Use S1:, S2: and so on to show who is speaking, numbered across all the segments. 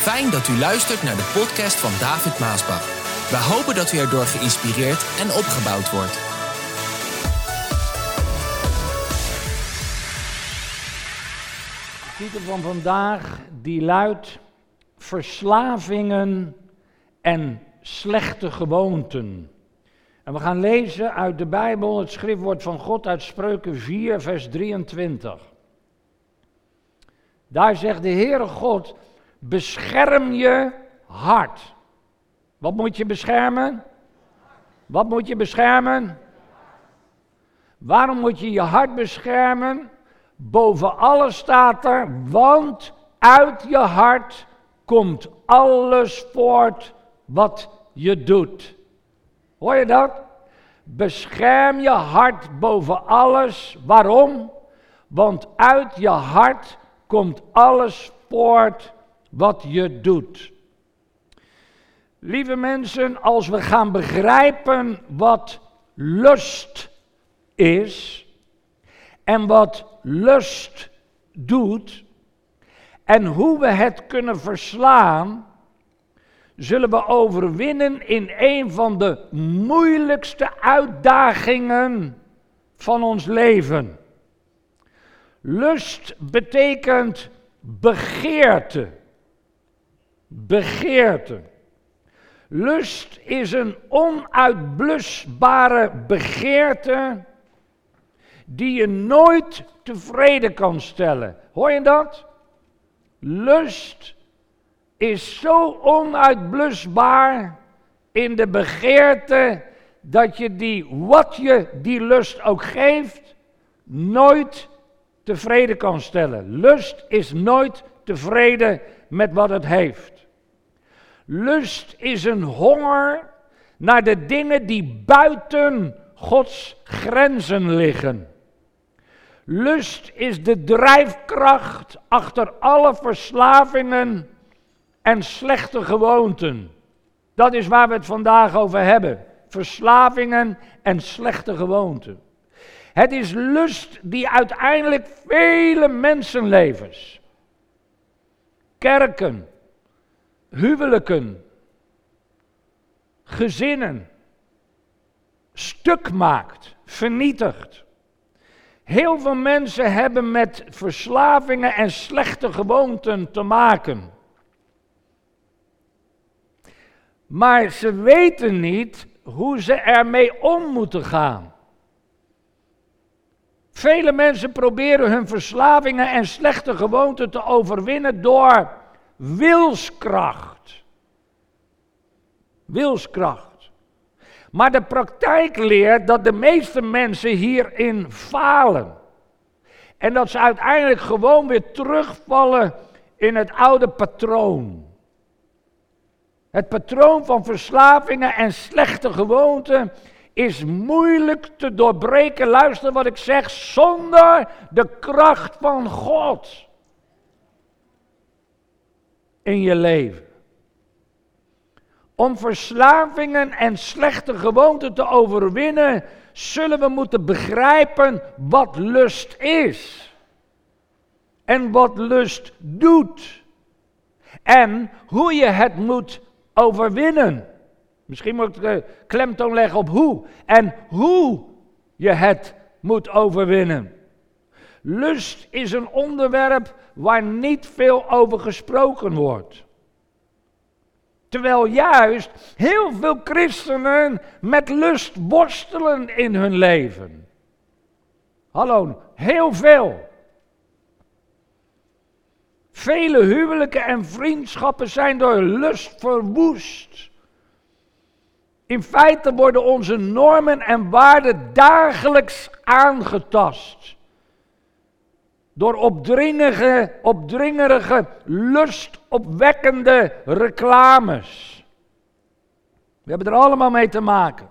S1: Fijn dat u luistert naar de podcast van David Maasbach. We hopen dat u erdoor geïnspireerd en opgebouwd wordt.
S2: De titel van vandaag die luidt Verslavingen en slechte gewoonten. En we gaan lezen uit de Bijbel het schriftwoord van God uit Spreuken 4, vers 23. Daar zegt de Heere God, bescherm je hart. Wat moet je beschermen? Wat moet je beschermen? Waarom moet je je hart beschermen? Boven alles staat er, want uit je hart komt alles voort wat je doet. Hoor je dat? Bescherm je hart boven alles. Waarom? Want uit je hart komt alles voort wat je doet. Lieve mensen, als we gaan begrijpen wat lust is en wat lust doet en hoe we het kunnen verslaan, zullen we overwinnen in een van de moeilijkste uitdagingen van ons leven. Lust betekent begeerte. Begeerte. Lust is een onuitblusbare begeerte die je nooit tevreden kan stellen. Hoor je dat? Lust is zo onuitblusbaar in de begeerte dat je die, wat je die lust ook geeft, nooit tevreden kan stellen. Lust is nooit tevreden met wat het heeft. Lust is een honger naar de dingen die buiten Gods grenzen liggen. Lust is de drijfkracht achter alle verslavingen en slechte gewoonten. Dat is waar we het vandaag over hebben. Verslavingen en slechte gewoonten. Het is lust die uiteindelijk vele mensenlevens, kerken, huwelijken, gezinnen stuk maakt, vernietigt. Heel veel mensen hebben met verslavingen en slechte gewoonten te maken. Maar ze weten niet hoe ze ermee om moeten gaan. Vele mensen proberen hun verslavingen en slechte gewoonten te overwinnen door wilskracht. Wilskracht. Maar de praktijk leert dat de meeste mensen hierin falen. En dat ze uiteindelijk gewoon weer terugvallen in het oude patroon. Het patroon van verslavingen en slechte gewoonten is moeilijk te doorbreken. Luister wat ik zeg, zonder de kracht van God in je leven. Om verslavingen en slechte gewoonten te overwinnen, zullen we moeten begrijpen wat lust is. En wat lust doet. En hoe je het moet overwinnen. Misschien moet ik de klemtoon leggen op hoe. En hoe je het moet overwinnen. Lust is een onderwerp waar niet veel over gesproken wordt. Terwijl juist heel veel christenen met lust worstelen in hun leven. Hallo, heel veel. Vele huwelijken en vriendschappen zijn door lust verwoest. In feite worden onze normen en waarden dagelijks aangetast. Door opdringerige, opdringerige, lustopwekkende reclames. We hebben er allemaal mee te maken.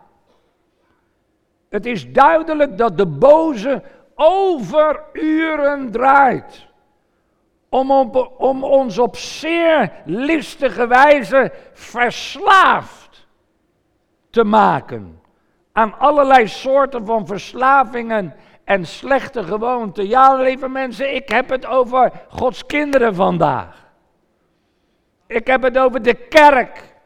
S2: Het is duidelijk dat de boze over uren draait. Om, om ons op zeer listige wijze verslaafd te maken aan allerlei soorten van verslavingen en slechte gewoonten. Ja, lieve mensen, ik heb het over Gods kinderen vandaag. Ik heb het over de kerk.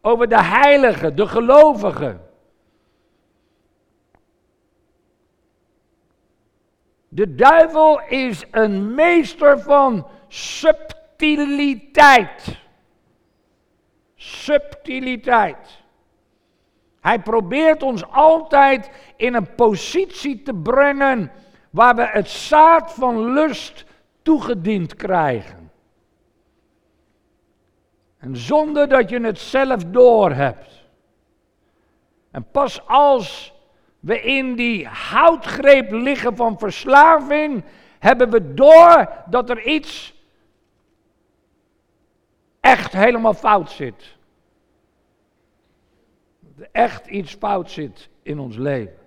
S2: Over de heiligen, de gelovigen. De duivel is een meester van subtiliteit. Subtiliteit. Hij probeert ons altijd in een positie te brengen waar we het zaad van lust toegediend krijgen. En zonder dat je het zelf doorhebt. En pas als we in die houtgreep liggen van verslaving, hebben we door dat er iets echt helemaal fout zit. echt iets fout zit in ons leven.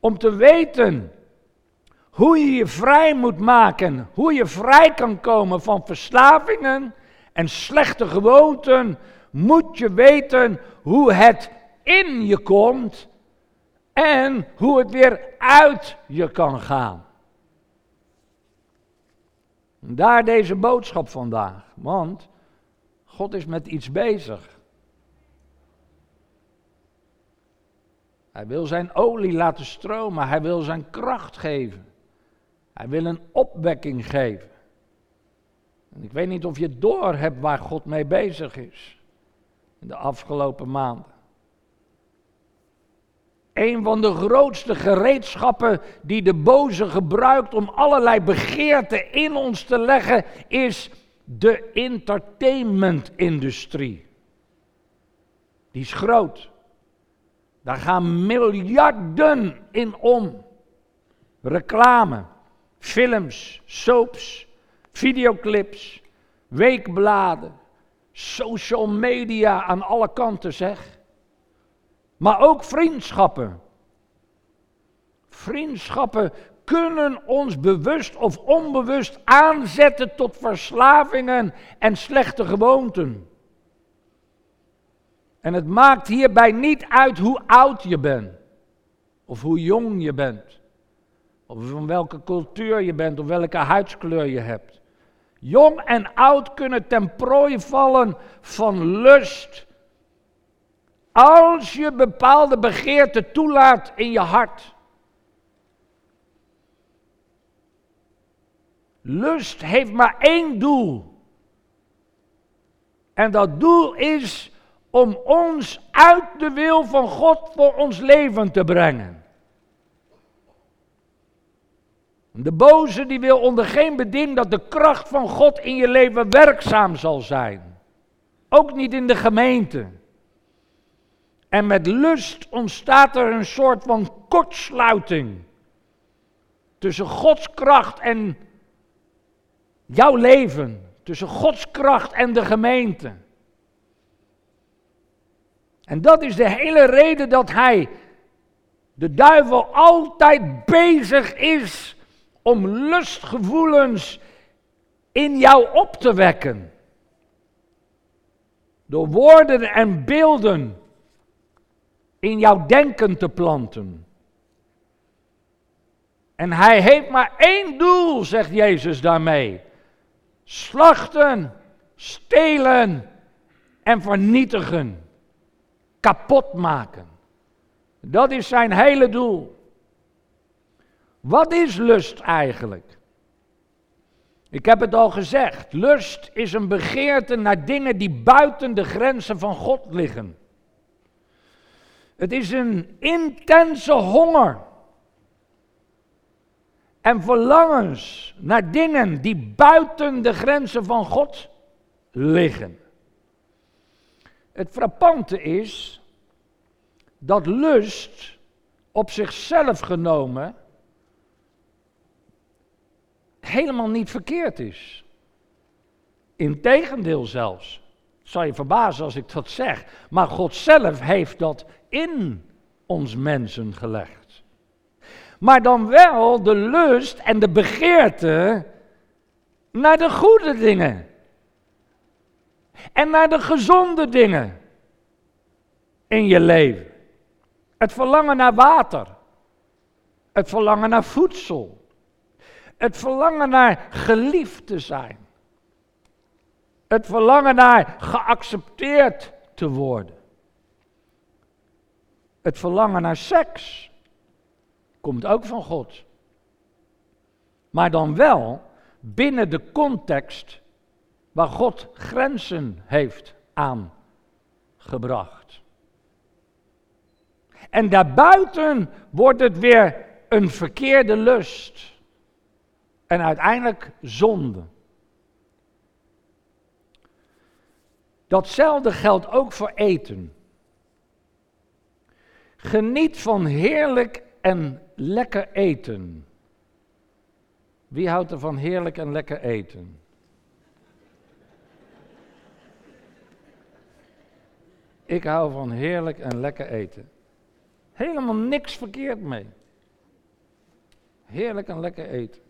S2: Om te weten hoe je je vrij moet maken, hoe je vrij kan komen van verslavingen en slechte gewoonten, moet je weten hoe het in je komt en hoe het weer uit je kan gaan. Daar deze boodschap vandaag, want God is met iets bezig. Hij wil zijn olie laten stromen, hij wil zijn kracht geven. Hij wil een opwekking geven. En ik weet niet of je door hebt waar God mee bezig is in de afgelopen maanden. Een van de grootste gereedschappen die de boze gebruikt om allerlei begeerten in ons te leggen, is de entertainmentindustrie. Die is groot. Daar gaan miljarden in om. Reclame, films, soaps, videoclips, weekbladen, social media aan alle kanten zeg. Maar ook vriendschappen. Vriendschappen kunnen ons bewust of onbewust aanzetten tot verslavingen en slechte gewoonten. En het maakt hierbij niet uit hoe oud je bent, of hoe jong je bent, of van welke cultuur je bent, of welke huidskleur je hebt. Jong en oud kunnen ten prooi vallen van lust, als je bepaalde begeerten toelaat in je hart. Lust heeft maar één doel. En dat doel is om ons uit de wil van God voor ons leven te brengen. De boze die wil onder geen beding dat de kracht van God in je leven werkzaam zal zijn. Ook niet in de gemeente. En met lust ontstaat er een soort van kortsluiting tussen Gods kracht en jouw leven, tussen Gods kracht en de gemeente. En dat is de hele reden dat hij, de duivel, altijd bezig is om lustgevoelens in jou op te wekken. Door woorden en beelden in jouw denken te planten. En hij heeft maar één doel, zegt Jezus daarmee. Slachten, stelen en vernietigen. Kapot maken. Dat is zijn hele doel. Wat is lust eigenlijk? Ik heb het al gezegd. Lust is een begeerte naar dingen die buiten de grenzen van God liggen. Het is een intense honger en verlangens naar dingen die buiten de grenzen van God liggen. Het frappante is dat lust op zichzelf genomen helemaal niet verkeerd is. Integendeel zelfs. Zal je verbazen als ik dat zeg. Maar God zelf heeft dat in ons mensen gelegd. Maar dan wel de lust en de begeerte naar de goede dingen. En naar de gezonde dingen in je leven. Het verlangen naar water. Het verlangen naar voedsel. Het verlangen naar geliefd te zijn. Het verlangen naar geaccepteerd te worden. Het verlangen naar seks komt ook van God. Maar dan wel binnen de context waar God grenzen heeft aangebracht. En daarbuiten wordt het weer een verkeerde lust. En uiteindelijk zonde. Datzelfde geldt ook voor eten. Geniet van heerlijk en lekker eten. Wie houdt er van heerlijk en lekker eten? Ik hou van heerlijk en lekker eten. Helemaal niks verkeerd mee. Heerlijk en lekker eten.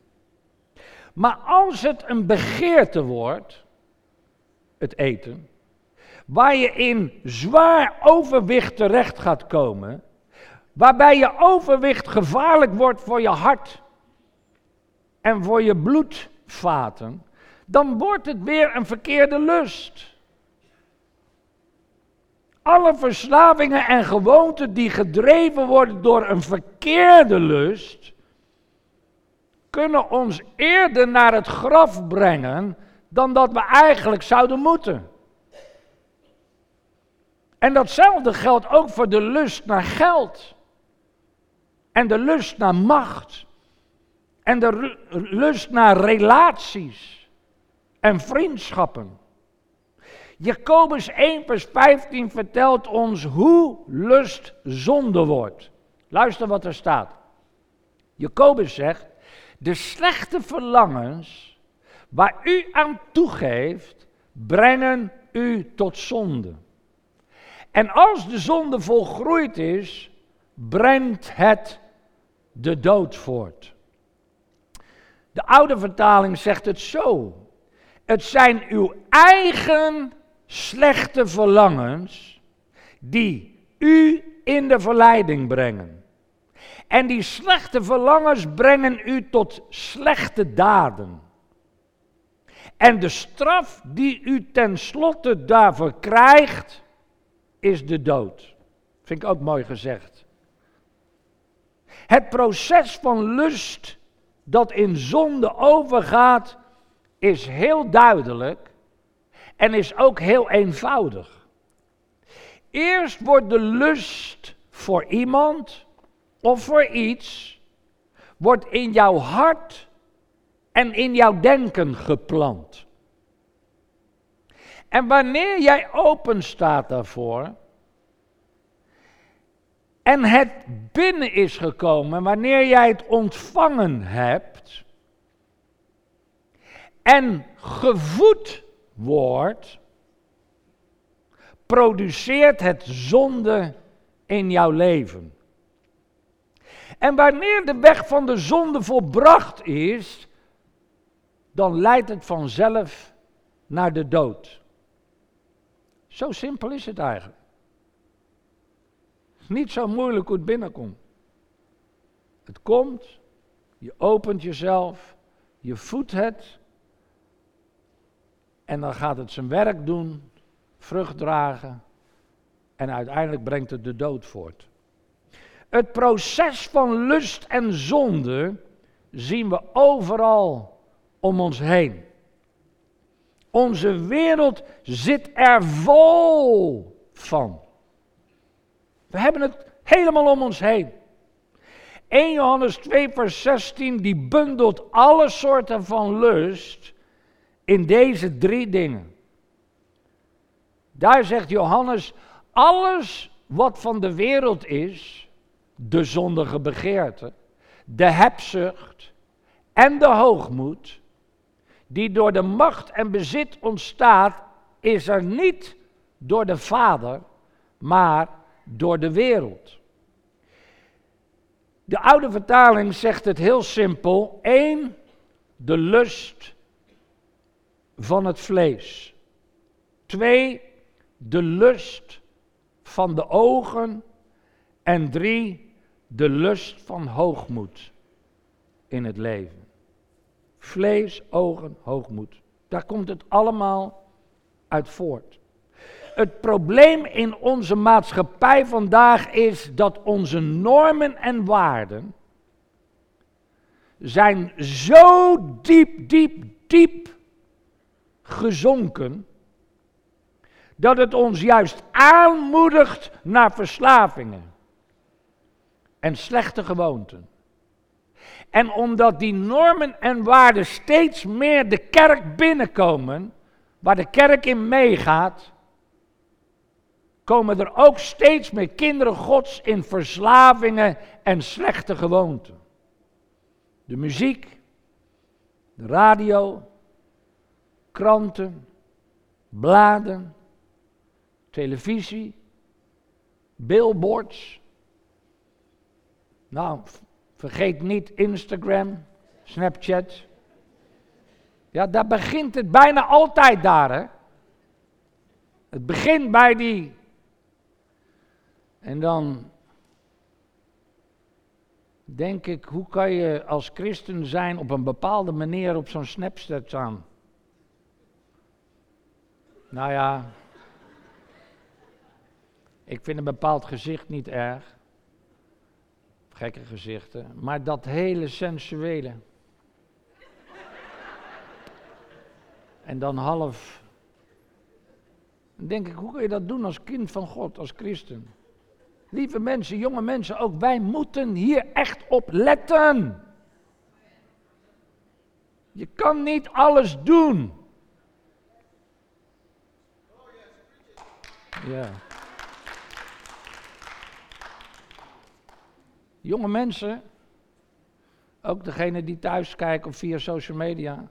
S2: Maar als het een begeerte wordt, het eten, waar je in zwaar overwicht terecht gaat komen, waarbij je overwicht gevaarlijk wordt voor je hart en voor je bloedvaten, dan wordt het weer een verkeerde lust. Alle verslavingen en gewoonten die gedreven worden door een verkeerde lust, kunnen ons eerder naar het graf brengen dan dat we eigenlijk zouden moeten. En datzelfde geldt ook voor de lust naar geld. En de lust naar macht. En de lust naar relaties en vriendschappen. Jacobus 1, vers 15 vertelt ons hoe lust zonde wordt. Luister wat er staat. Jacobus zegt: De slechte verlangens waar u aan toegeeft, brengen u tot zonde. En als de zonde volgroeid is, brengt het de dood voort. De oude vertaling zegt het zo. Het zijn uw eigen slechte verlangens die u in de verleiding brengen. En die slechte verlangens brengen u tot slechte daden. En de straf die u tenslotte daarvoor krijgt, is de dood. Vind ik ook mooi gezegd. Het proces van lust dat in zonde overgaat, is heel duidelijk en is ook heel eenvoudig. Eerst wordt de lust voor iemand of voor iets, wordt in jouw hart en in jouw denken geplant. En wanneer jij open staat daarvoor en het binnen is gekomen, wanneer jij het ontvangen hebt en gevoed wordt, produceert het zonde in jouw leven. En wanneer de weg van de zonde volbracht is, dan leidt het vanzelf naar de dood. Zo simpel is het eigenlijk. Niet zo moeilijk hoe het binnenkomt. Het komt, je opent jezelf, je voedt het en dan gaat het zijn werk doen, vrucht dragen en uiteindelijk brengt het de dood voort. Het proces van lust en zonde zien we overal om ons heen. Onze wereld zit er vol van. We hebben het helemaal om ons heen. 1 Johannes 2, vers 16, die bundelt alle soorten van lust in deze drie dingen. Daar zegt Johannes, alles wat van de wereld is, de zondige begeerte, de hebzucht en de hoogmoed, die door de macht en bezit ontstaat, is er niet door de Vader, maar door de wereld. De oude vertaling zegt het heel simpel: één, de lust van het vlees. Twee, de lust van de ogen. En drie, de lust van hoogmoed in het leven. Vlees, ogen, hoogmoed. Daar komt het allemaal uit voort. Het probleem in onze maatschappij vandaag is dat onze normen en waarden zijn zo diep, diep, diep gezonken dat het ons juist aanmoedigt naar verslavingen en slechte gewoonten. En omdat die normen en waarden steeds meer de kerk binnenkomen, waar de kerk in meegaat, komen er ook steeds meer kinderen Gods in verslavingen en slechte gewoonten. De muziek, de radio, kranten, bladen, televisie, billboards. Nou, vergeet niet Instagram, Snapchat. Ja, daar begint het bijna altijd daar, hè. Het begint bij die. En dan denk ik, hoe kan je als christen zijn op een bepaalde manier op zo'n Snapchat staan? Nou ja, ik vind een bepaald gezicht niet erg. Gekke gezichten. Maar dat hele sensuele. en dan half. Dan denk ik, hoe kun je dat doen als kind van God, als christen? Lieve mensen, jonge mensen, ook wij moeten hier echt op letten. Je kan niet alles doen. Ja. Jonge mensen, ook degene die thuis kijken of via social media.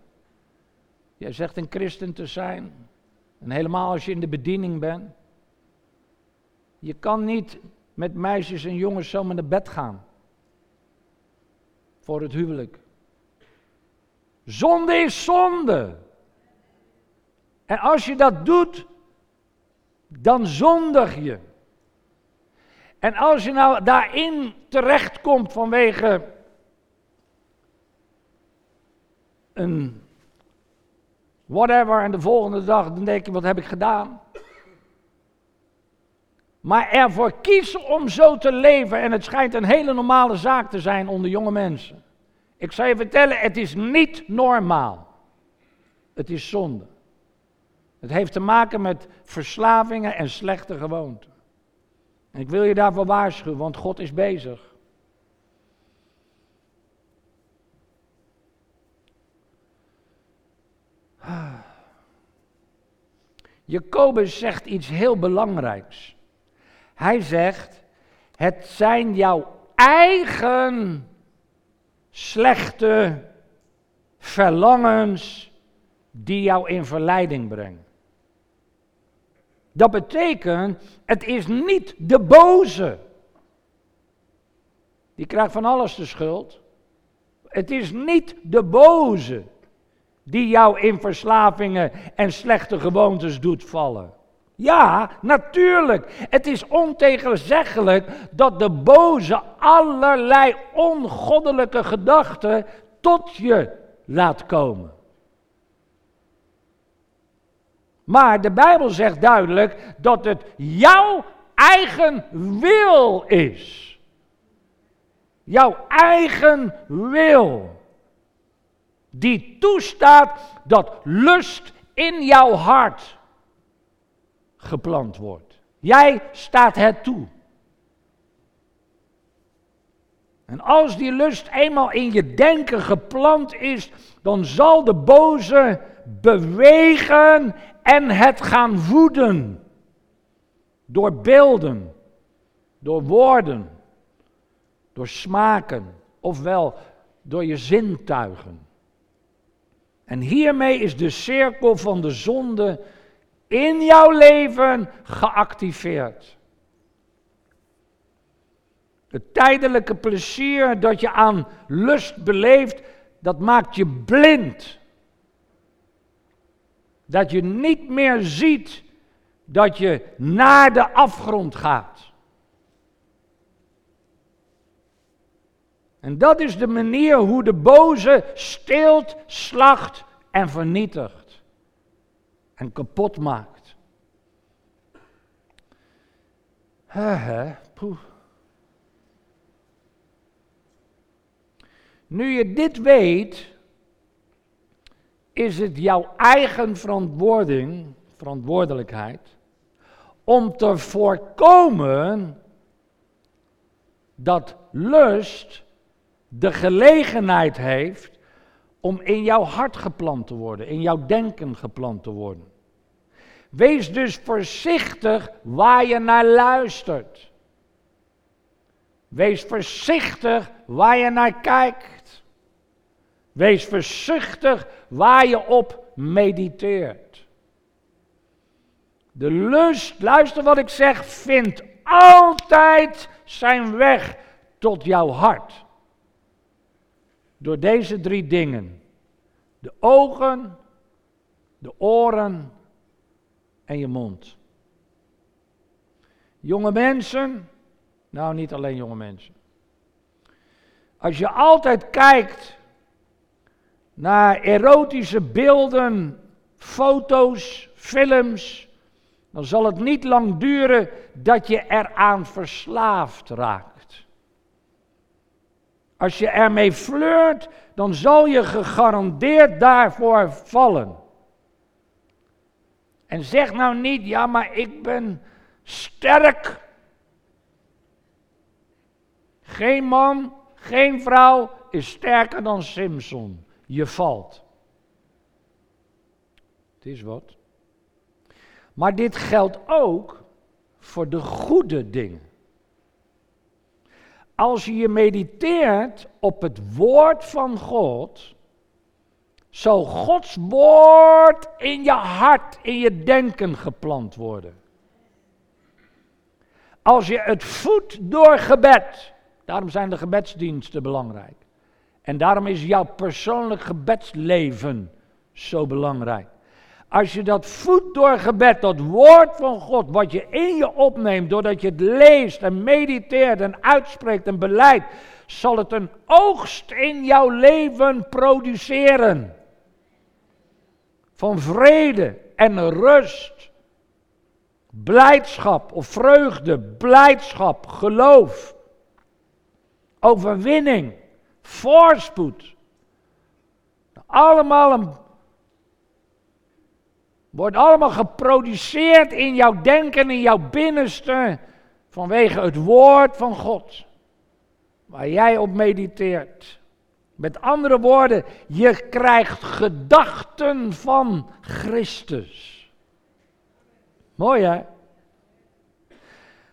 S2: Jij zegt een christen te zijn. En helemaal als je in de bediening bent. Je kan niet met meisjes en jongens zomaar naar bed gaan. Voor het huwelijk. Zonde is zonde. En als je dat doet, dan zondig je. En als je nou daarin terechtkomt vanwege een whatever en de volgende dag dan denk je, wat heb ik gedaan? Maar ervoor kiezen om zo te leven, en het schijnt een hele normale zaak te zijn onder jonge mensen. Ik zal je vertellen, het is niet normaal. Het is zonde. Het heeft te maken met verslavingen en slechte gewoonten. Ik wil je daarvoor waarschuwen, want God is bezig. Jacobus zegt iets heel belangrijks. Hij zegt: Het zijn jouw eigen slechte verlangens die jou in verleiding brengen. Dat betekent, het is niet de boze. Die krijgt van alles de schuld. Het is niet de boze die jou in verslavingen en slechte gewoontes doet vallen. Ja, natuurlijk. Het is ontegenzeggelijk dat de boze allerlei ongoddelijke gedachten tot je laat komen. Maar de Bijbel zegt duidelijk dat het jouw eigen wil is. Jouw eigen wil. Die toestaat dat lust in jouw hart geplant wordt. Jij staat het toe. En als die lust eenmaal in je denken geplant is, dan zal de boze bewegen en het gaan voeden. Door beelden, door woorden, door smaken, ofwel door je zintuigen. En hiermee is de cirkel van de zonde in jouw leven geactiveerd. Het tijdelijke plezier dat je aan lust beleeft, dat maakt je blind. Dat je niet meer ziet dat je naar de afgrond gaat. En dat is de manier hoe de boze steelt, slacht en vernietigt. en kapot maakt. Poeh. Nu je dit weet, is het jouw eigen verantwoording, verantwoordelijkheid om te voorkomen dat lust de gelegenheid heeft om in jouw hart geplant te worden, in jouw denken geplant te worden. Wees dus voorzichtig waar je naar luistert. Wees voorzichtig waar je naar kijkt. Wees voorzichtig waar je op mediteert. De lust, luister wat ik zeg, vindt altijd zijn weg tot jouw hart. Door deze drie dingen. De ogen, de oren en je mond. Jonge mensen, nou niet alleen jonge mensen. Als je altijd kijkt naar erotische beelden, foto's, films, dan zal het niet lang duren dat je eraan verslaafd raakt. Als je ermee flirt, dan zal je gegarandeerd daarvoor vallen. En zeg nou niet, ja, maar ik ben sterk. Geen man, geen vrouw is sterker dan Simpson. Je valt. Het is wat. Maar dit geldt ook voor de goede dingen. Als je je mediteert op het woord van God, zal Gods woord in je hart, in je denken geplant worden. Als je het voedt door gebed, daarom zijn de gebedsdiensten belangrijk. En daarom is jouw persoonlijk gebedsleven zo belangrijk. Als je dat voedt door gebed, dat woord van God, wat je in je opneemt, doordat je het leest en mediteert en uitspreekt en beleidt, zal het een oogst in jouw leven produceren. Van vrede en rust, blijdschap of vreugde, blijdschap, geloof, overwinning, voorspoed. Allemaal Wordt allemaal geproduceerd in jouw denken, in jouw binnenste, vanwege het woord van God. Waar jij op mediteert. Met andere woorden, je krijgt gedachten van Christus. Mooi hè?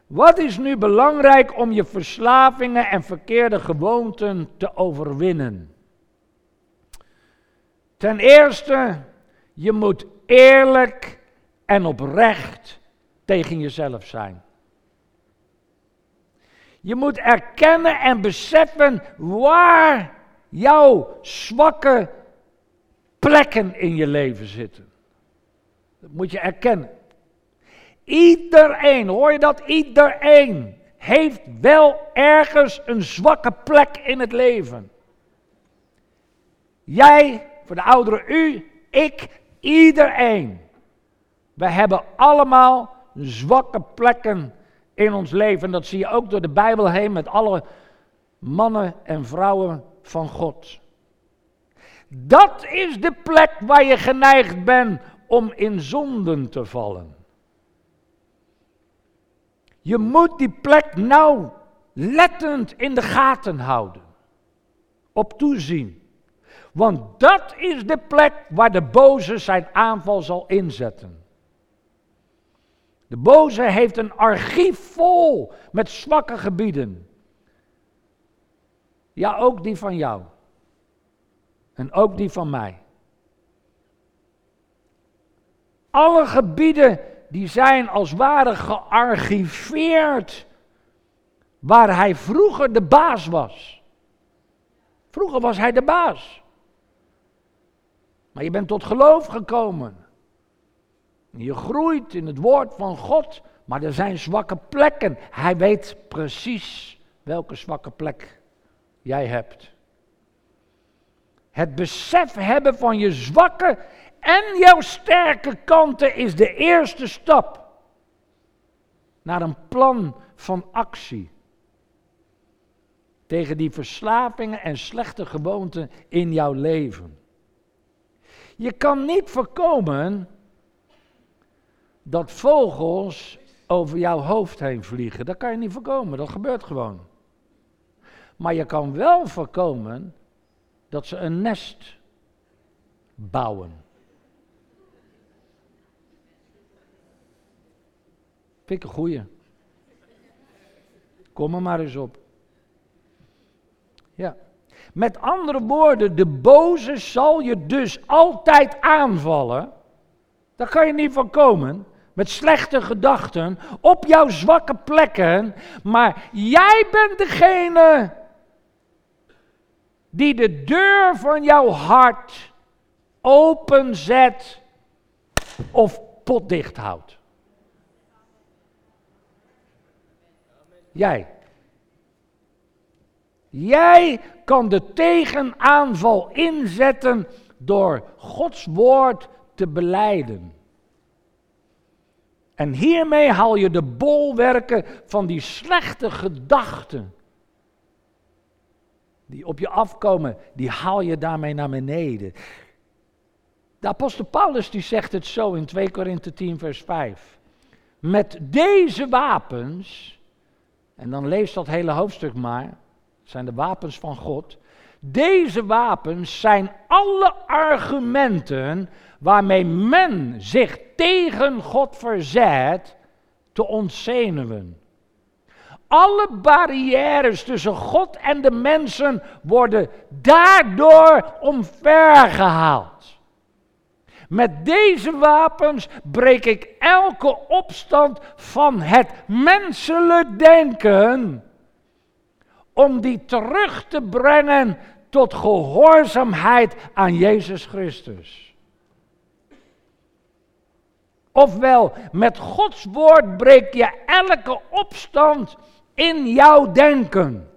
S2: Wat is nu belangrijk om je verslavingen en verkeerde gewoonten te overwinnen? Ten eerste, je moet eerlijk en oprecht tegen jezelf zijn. Je moet erkennen en beseffen waar jouw zwakke plekken in je leven zitten. Dat moet je erkennen. Iedereen, hoor je dat? Iedereen heeft wel ergens een zwakke plek in het leven. Jij, voor de ouderen u, ik, Iedereen. We hebben allemaal zwakke plekken in ons leven. Dat zie je ook door de Bijbel heen met alle mannen en vrouwen van God. Dat is de plek waar je geneigd bent om in zonden te vallen. Je moet die plek nou lettend in de gaten houden. Op toezien. Want dat is de plek waar de boze zijn aanval zal inzetten. De boze heeft een archief vol met zwakke gebieden. Ja, ook die van jou. En ook die van mij. Alle gebieden die zijn als ware gearchiveerd waar hij vroeger de baas was. Vroeger was hij de baas. Maar je bent tot geloof gekomen. Je groeit in het woord van God, maar er zijn zwakke plekken. Hij weet precies welke zwakke plek jij hebt. Het besef hebben van je zwakke en jouw sterke kanten is de eerste stap naar een plan van actie tegen die verslavingen en slechte gewoonten in jouw leven. Je kan niet voorkomen dat vogels over jouw hoofd heen vliegen. Dat kan je niet voorkomen, dat gebeurt gewoon. Maar je kan wel voorkomen dat ze een nest bouwen. Vind ik een goeie. Kom er maar eens op. Ja. Met andere woorden, de boze zal je dus altijd aanvallen. Daar kan je niet van komen. Met slechte gedachten op jouw zwakke plekken. Maar jij bent degene die de deur van jouw hart openzet of potdicht houdt. Jij. Jij kan de tegenaanval inzetten door Gods woord te beleiden. En hiermee haal je de bolwerken van die slechte gedachten die op je afkomen, die haal je daarmee naar beneden. De apostel Paulus die zegt het zo in 2 Korinthe 10 vers 5. Met deze wapens, en dan lees dat hele hoofdstuk maar, zijn de wapens van God. Deze wapens zijn alle argumenten waarmee men zich tegen God verzet te ontzenuwen. Alle barrières tussen God en de mensen worden daardoor omvergehaald. Met deze wapens breek ik elke opstand van het menselijk denken om die terug te brengen tot gehoorzaamheid aan Jezus Christus. Ofwel, met Gods woord breek je elke opstand in jouw denken.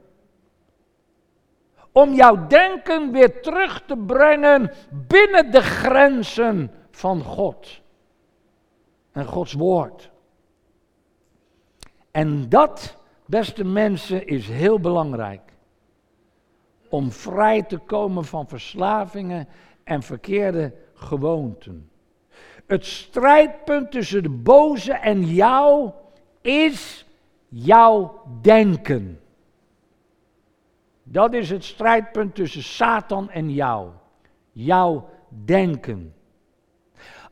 S2: Om jouw denken weer terug te brengen binnen de grenzen van God en Gods woord. En dat Beste mensen, is heel belangrijk. Om vrij te komen van verslavingen en verkeerde gewoonten. Het strijdpunt tussen de boze en jou is jouw denken. Dat is het strijdpunt tussen Satan en jou. Jouw denken.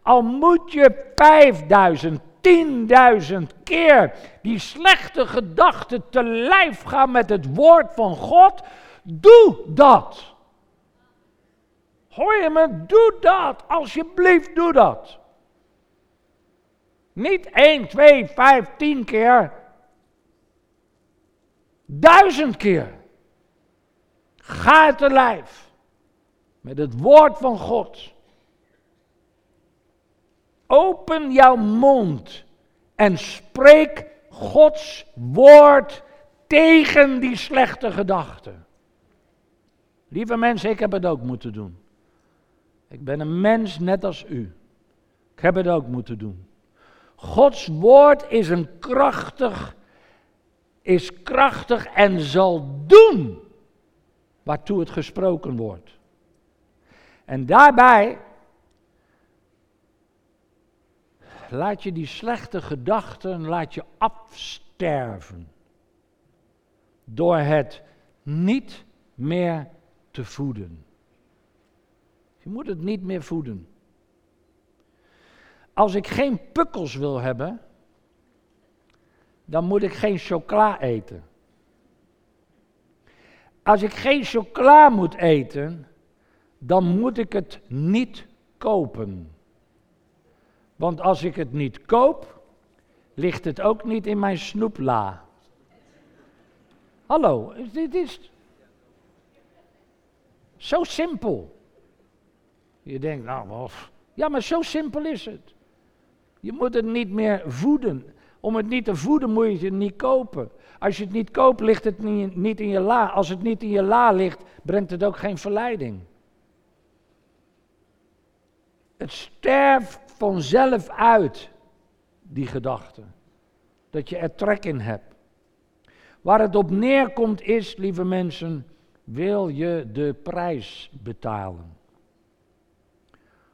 S2: Al moet je 5000, tienduizend keer die slechte gedachten te lijf gaan met het woord van God, doe dat. Hoor je me? Doe dat. Alsjeblieft, doe dat. Niet 1, 2, 5, 10 keer. Duizend keer. Ga te lijf. Met het woord van God. Open jouw mond en spreek Gods woord tegen die slechte gedachten. Lieve mensen, ik heb het ook moeten doen. Ik ben een mens net als u. Ik heb het ook moeten doen. Gods woord is een krachtig, is krachtig en zal doen waartoe het gesproken wordt. En daarbij laat je die slechte gedachten, laat je afsterven. Door het niet meer te voeden. Je moet het niet meer voeden. Als ik geen pukkels wil hebben, dan moet ik geen chocola eten. Als ik geen chocola moet eten, dan moet ik het niet kopen. Want als ik het niet koop, ligt het ook niet in mijn snoepla. Hallo, dit is zo simpel. Je denkt, nou, ja, maar zo simpel is het. Je moet het niet meer voeden. Om het niet te voeden moet je het niet kopen. Als je het niet koopt, ligt het niet in je la. Als het niet in je la ligt, brengt het ook geen verleiding. Het sterft vanzelf uit, die gedachte. Dat je er trek in hebt. Waar het op neerkomt is, lieve mensen, wil je de prijs betalen?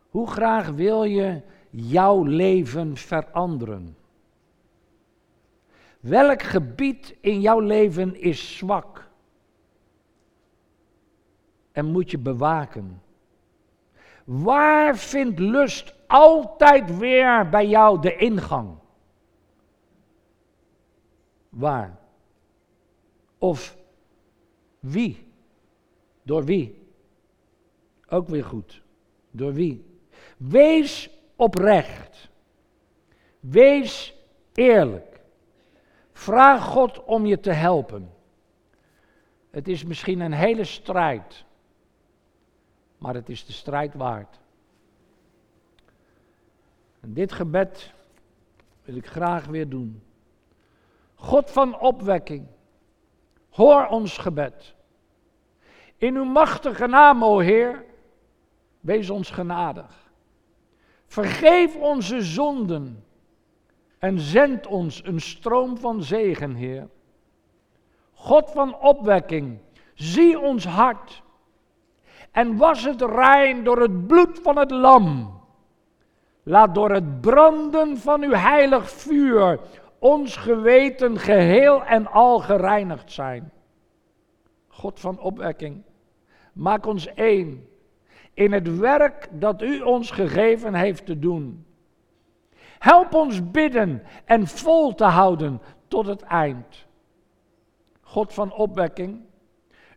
S2: Hoe graag wil je jouw leven veranderen? Welk gebied in jouw leven is zwak? En moet je bewaken? Waar vindt lust altijd weer bij jou de ingang? Waar? Of wie? Door wie? Ook weer goed. Door wie? Wees oprecht. Wees eerlijk. Vraag God om je te helpen. Het is misschien een hele strijd, maar het is de strijd waard. En dit gebed wil ik graag weer doen. God van opwekking, hoor ons gebed. In uw machtige naam, o Heer, wees ons genadig. Vergeef onze zonden en zend ons een stroom van zegen, Heer. God van opwekking, zie ons hart en was het rein door het bloed van het lam. Laat door het branden van uw heilig vuur ons geweten geheel en al gereinigd zijn. God van opwekking, maak ons één in het werk dat u ons gegeven heeft te doen. Help ons bidden en vol te houden tot het eind. God van opwekking,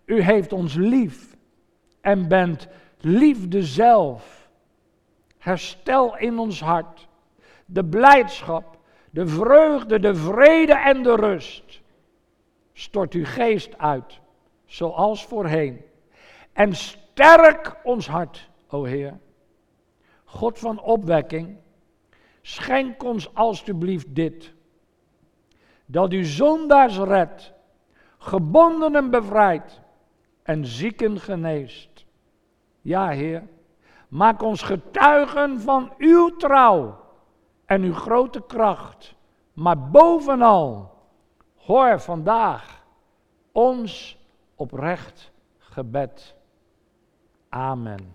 S2: u heeft ons lief en bent liefde zelf. Herstel in ons hart de blijdschap, de vreugde, de vrede en de rust. Stort uw geest uit, zoals voorheen. En sterk ons hart, o Heer. God van opwekking, schenk ons alstublieft dit. Dat u zondaars redt, gebondenen bevrijdt en zieken geneest. Ja, Heer, maak ons getuigen van uw trouw en uw grote kracht. Maar bovenal, hoor vandaag ons oprecht gebed. Amen.